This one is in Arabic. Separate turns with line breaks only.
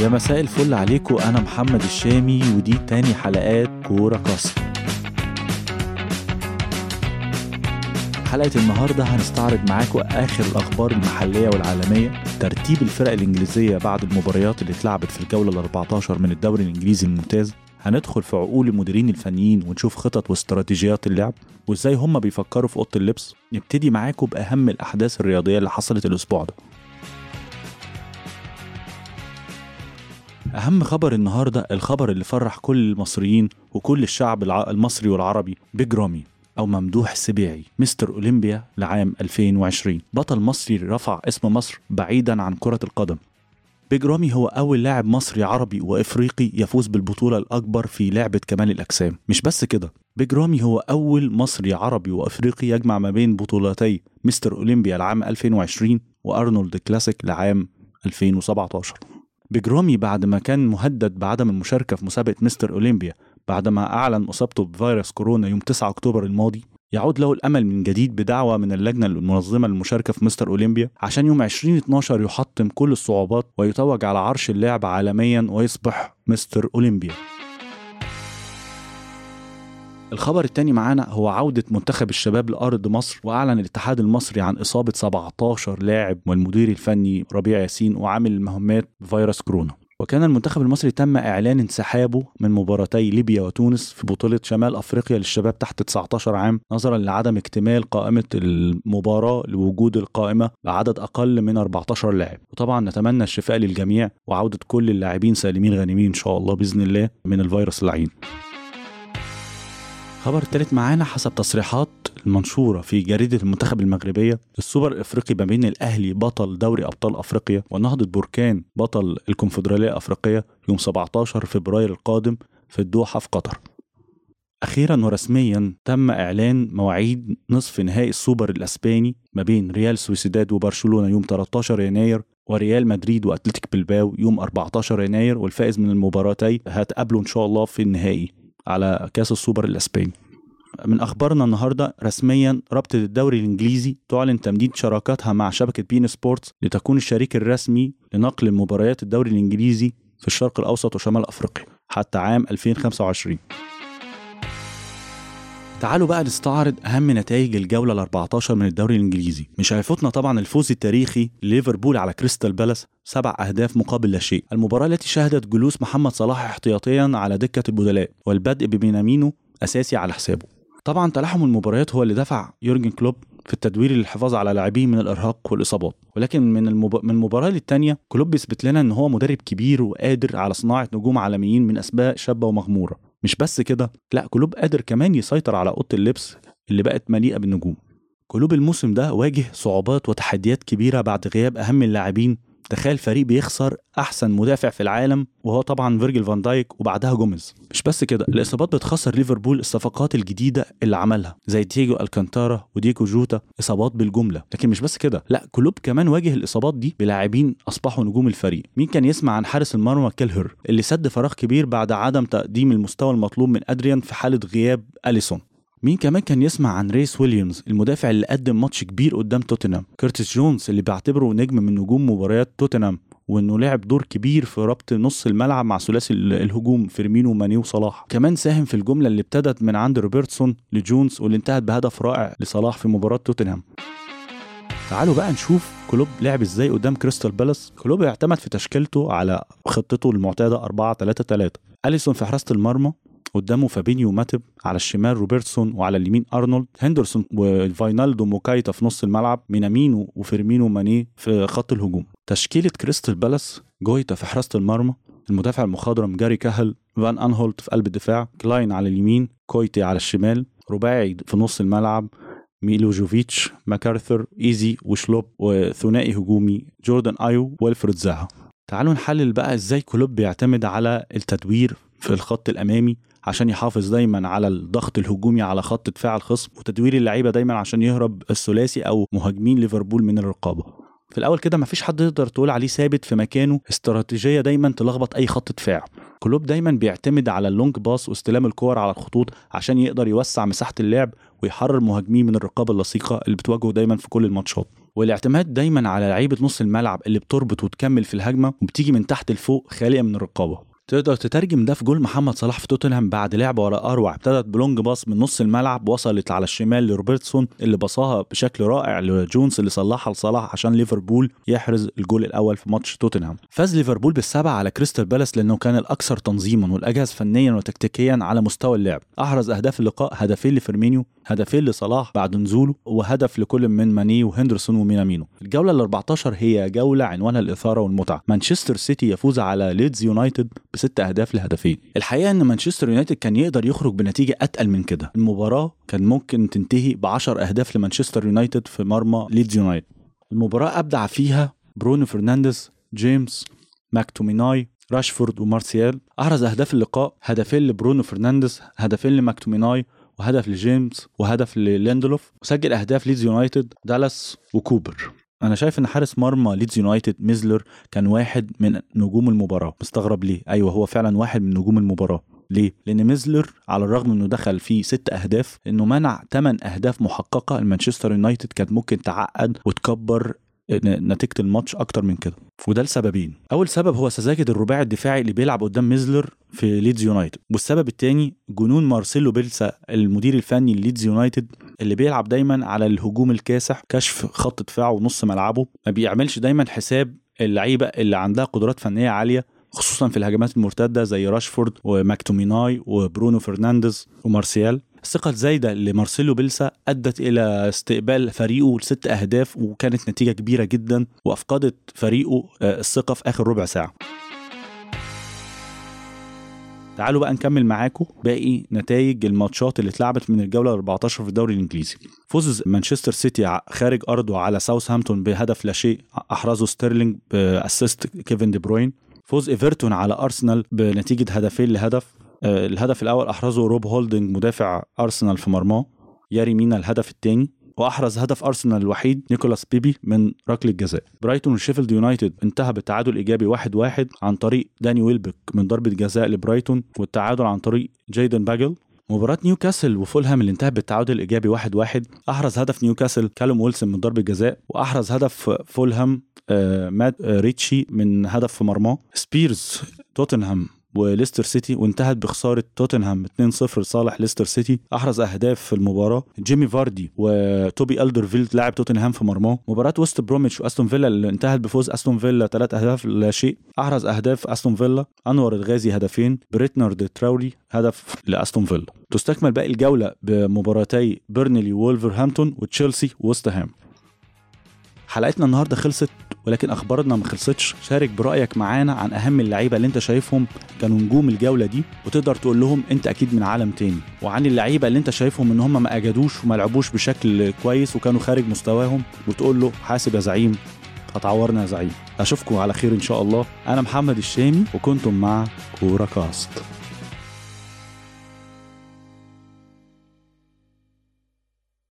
يا مساء الفل عليكم أنا محمد الشامي ودي تاني حلقات كورة كاست حلقة النهاردة هنستعرض معاكم آخر الأخبار المحلية والعالمية ترتيب الفرق الإنجليزية بعد المباريات اللي اتلعبت في الجولة ال 14 من الدوري الإنجليزي الممتاز. هندخل في عقول المديرين الفنيين ونشوف خطط واستراتيجيات اللعب وإزاي هم بيفكروا في أوضة اللبس. نبتدي معاكم بأهم الأحداث الرياضية اللي حصلت الأسبوع ده. أهم خبر النهارده الخبر اللي فرح كل المصريين وكل الشعب المصري والعربي بيج رامي أو ممدوح السبيعي مستر أولمبيا لعام 2020 بطل مصري رفع اسم مصر بعيدا عن كرة القدم. بيج رامي هو أول لاعب مصري عربي وإفريقي يفوز بالبطولة الأكبر في لعبة كمال الأجسام. مش بس كده بيج رامي هو أول مصري عربي وإفريقي يجمع ما بين بطولتي مستر أولمبيا لعام 2020 وأرنولد كلاسيك لعام 2017 بيج رامي بعد ما كان مهدد بعدم المشاركة في مسابقة مستر أولمبيا بعدما أعلن إصابته بفيروس كورونا يوم 9 أكتوبر الماضي يعود له الأمل من جديد بدعوة من اللجنة المنظمة للمشاركة في مستر اولمبيا عشان يوم 2012 يحطم كل الصعوبات ويتوج على عرش اللعب عالميا ويصبح مستر اولمبيا. الخبر التاني معانا هو عودة منتخب الشباب لأرض مصر وأعلن الاتحاد المصري عن إصابة 17 لاعب والمدير الفني ربيع ياسين وعامل المهمات بفيروس كورونا. وكان المنتخب المصري تم إعلان انسحابه من مباراتي ليبيا وتونس في بطولة شمال أفريقيا للشباب تحت 19 عام نظرا لعدم اكتمال قائمة المباراة لوجود القائمة بعدد أقل من 14 لاعب. وطبعا نتمنى الشفاء للجميع وعودة كل اللاعبين سالمين غانمين إن شاء الله بإذن الله من الفيروس اللعين خبر التالت معانا حسب تصريحات المنشورة في جريدة المنتخب المغربية السوبر الإفريقي ما بين الأهلي بطل دوري أبطال أفريقيا ونهضة بركان بطل الكونفدرالية الأفريقية يوم 17 فبراير القادم في الدوحة في قطر. أخيرا ورسميا تم إعلان مواعيد نصف نهائي السوبر الأسباني ما بين ريال سويسيداد وبرشلونة يوم 13 يناير وريال مدريد وأتلتيك بلباو يوم 14 يناير والفائز من المباراتين هتقابلوا إن شاء الله في النهائي. على كاس السوبر الأسباني. من أخبارنا النهارده رسميا رابطة الدوري الإنجليزي تعلن تمديد شراكتها مع شبكة بين سبورتس لتكون الشريك الرسمي لنقل مباريات الدوري الإنجليزي في الشرق الأوسط وشمال أفريقيا حتى عام 2025 تعالوا بقى نستعرض أهم نتائج الجولة ال 14 من الدوري الإنجليزي. مش هيفوتنا طبعا الفوز التاريخي لليفربول على كريستال بالاس سبع أهداف مقابل لا شيء. المباراة التي شهدت جلوس محمد صلاح احتياطيا على دكة البدلاء والبدء بمينامينو أساسي على حسابه. طبعا تلاحم المباريات هو اللي دفع يورجن كلوب في التدوير للحفاظ على لاعبيه من الإرهاق والإصابات. ولكن من المب... من مباراه للتانية كلوب بيثبت لنا إن هو مدرب كبير وقادر على صناعة نجوم عالميين من اسماء شابة ومغمورة. مش بس كده لا كلوب قادر كمان يسيطر على أوضة اللبس اللي بقت مليئة بالنجوم. كلوب الموسم ده واجه صعوبات وتحديات كبيرة بعد غياب أهم اللاعبين تخيل فريق بيخسر أحسن مدافع في العالم وهو طبعا فيرجيل فان دايك وبعدها جوميز. مش بس كده الإصابات بتخسر ليفربول الصفقات الجديدة اللي عملها زي دييجو ألكانتارا ودييجو جوتا إصابات بالجملة. لكن مش بس كده لا كلوب كمان واجه الإصابات دي بلاعبين أصبحوا نجوم الفريق. مين كان يسمع عن حارس المرمى كيلهر اللي سد فراغ كبير بعد عدم تقديم المستوى المطلوب من أدريان في حالة غياب أليسون؟ مين كمان كان يسمع عن ريس ويليامز المدافع اللي قدم ماتش كبير قدام توتنهام؟ كيرتس جونز اللي بعتبره نجم من نجوم مباريات توتنهام وإنه لعب دور كبير في ربط نص الملعب مع ثلاثي ال- الهجوم فيرمينو وماني وصلاح. كمان ساهم في الجملة اللي ابتدت من عند روبرتسون لجونز واللي انتهت بهدف رائع لصلاح في مباراة توتنهام. تعالوا بقى نشوف كلوب لعب إزاي قدام كريستال بالاس. كلوب اعتمد في تشكيلته على خطته المعتادة 4 3 3 أليسون في حراسة المرمى قدامه فابينيو وماتب على الشمال روبرتسون وعلى اليمين أرنولد هندرسون وفاينالدوم وكيتا في نص الملعب مينامينو وفيرمينو ماني في خط الهجوم. تشكيلة كريستال بالاس جويتا في حراسة المرمى المدافع المخضرم جاري كاهل فان أنهولت في قلب الدفاع كلاين على اليمين كويتي على الشمال رباعي في نص الملعب ميلوجوفيتش ماكارثر إيزي وشلوب وثنائي هجومي جوردان أيو والفريد زاها. تعالوا نحلل بقى إزاي كلوب بيعتمد على التدوير في الخط الأمامي عشان يحافظ دايما على الضغط الهجومي على خط دفاع الخصم وتدوير اللعيبة دايما عشان يهرب الثلاثي أو مهاجمين ليفربول من الرقابة. في الأول كده مفيش حد يقدر تقول عليه ثابت في مكانه استراتيجية دايما تلخبط أي خط دفاع. كلوب دايما بيعتمد على ال long pass واستلام الكور على الخطوط عشان يقدر يوسع مساحة اللعب ويحرر مهاجميه من الرقابة اللصيقة اللي بتواجهه دايما في كل الماتشات. والاعتماد دايما على لعيبة نص الملعب اللي بتربط وتكمل في الهجمة وبتيجي من تحت لفوق خالية من الرقابة. تقدر تترجم ده في جول محمد صلاح في توتنهام بعد لعبة ولا أروع ابتدت ب long pass من نص الملعب وصلت على الشمال لروبرتسون اللي بصاها بشكل رائع لجونز اللي صلحها لصلاح عشان ليفربول يحرز الجول الأول في ماتش توتنهام. فاز ليفربول بالسبعة على كريستال بالاس لأنه كان الأكثر تنظيما والاجهز فنيا وتكتيكيا على مستوى اللعب. أحرز أهداف اللقاء هدفين لفيرمينيو هدفين لصلاح بعد نزوله وهدف لكل من ماني وهندرسون ومينامينو الجولة ال 14 هي جولة عنوانها الإثارة والمتعة. مانشستر سيتي يفوز على ليدز يونايتد بست أهداف لهدفين. الحقيقة إن مانشستر يونايتد كان يقدر يخرج بنتيجة أتقل من كده. المباراة كان ممكن تنتهي ب 10 أهداف لمانشستر يونايتد في مرمى ليدز يونايتد. المباراة أبدع فيها برونو فرنانديز جيمس ماكتوميناي راشفورد ومارسيال. أحرز أهداف اللقاء هدفين لبرونو فرنانديز هدفين لماكتوميناي وهدف لجيمس وهدف لليندلوف وسجل أهداف ليدز يونايتد دالاس وكوبر. أنا شايف إن حارس مرمى ليدز يونايتد ميزلر كان واحد من نجوم المباراة. مستغرب ليه؟ أيوه هو فعلا واحد من نجوم المباراة. ليه؟ لأن ميزلر على الرغم إنه دخل فيه ست أهداف إنه منع ثمان أهداف محققة. المانشستر يونايتد كانت ممكن تعقد وتكبر نتيجة الماتش أكتر من كده. وده لسببين. أول سبب هو سذاجة الرباعي الدفاعي اللي بيلعب قدام ميزلر في ليدز يونايتد والسبب الثاني جنون مارسيلو بيلسا المدير الفني لليدز يونايتد اللي بيلعب دايما على الهجوم الكاسح كشف خط دفاعه ونص ملعبه. ما بيعملش دايما حساب اللعيبة اللي عندها قدرات فنية عالية خصوصا في الهجمات المرتدة زي راشفورد وماكتوميناي وبرونو فرنانديز ومارسيال. الثقة الزايدة لمارسيلو بيلسا أدت إلى استقبال فريقه لست أهداف وكانت نتيجة كبيرة جدا وأفقدت فريقه الثقة في آخر ربع ساعة. تعالوا بقى نكمل معاكم باقي نتائج الماتشات اللي اتلعبت من الجولة 14 في الدوري الإنجليزي. فوز مانشستر سيتي خارج أرضه على ساوثهامبتون بهدف لا شيء أحرزه ستيرلينج ب assist كيفن دي بروين. فوز إيفرتون على أرسنال بنتيجة هدفين لهدف الهدف الأول أحرزه روب هولدنج مدافع أرسنال في مرماه ياري مينا الهدف الثاني وأحرز هدف أرسنال الوحيد نيكولاس بيبي من ركلة جزاء. برايتون وشيفيلد يونايتد انتهى بالتعادل إيجابي 1-1 واحد واحد عن طريق داني ويلبك من ضربة جزاء لبرايتون والتعادل عن طريق جايدن باجل. مباراة نيوكاسل وفولهام اللي انتهت بالتعادل الايجابي 1-1 واحد واحد أحرز هدف نيوكاسل كالوم ويلسون من ضربة جزاء وأحرز هدف فولهام آه مات آه ريتشي من هدف في مرماه سبيرز توتنهام وليستر سيتي وانتهت بخسارة توتنهام 2-0 لصالح ليستر سيتي. أحرز أهداف في المباراة. جيمي فاردي وتوبي ألدرفيلد لاعب توتنهام في مرماه. مباراة ويست بروميتش وأستون فيلا اللي انتهت بفوز أستون فيلا ثلاث أهداف لا شيء. أحرز أهداف أستون فيلا. أنور الغازي هدفين. بيرتراند تراوري هدف لأستون فيلا. تستكمل باقي الجولة بمباراتي بيرنلي وولفرهامبتون وتشيلسي ووست هام. حلقتنا النهارده خلصت ولكن أخبارنا ما خلصتش. شارك برأيك معانا عن أهم اللعيبة اللي أنت شايفهم كانوا نجوم الجولة دي وتقدر تقول لهم أنت أكيد من عالم تاني. وعن اللعيبة اللي أنت شايفهم إن هم ما أجادوش وما لعبوش بشكل كويس وكانوا خارج مستواهم وتقول له حاسب يا زعيم هتعورنا يا زعيم. أشوفكم على خير إن شاء الله. أنا محمد الشامي وكنتم مع كورة كاست.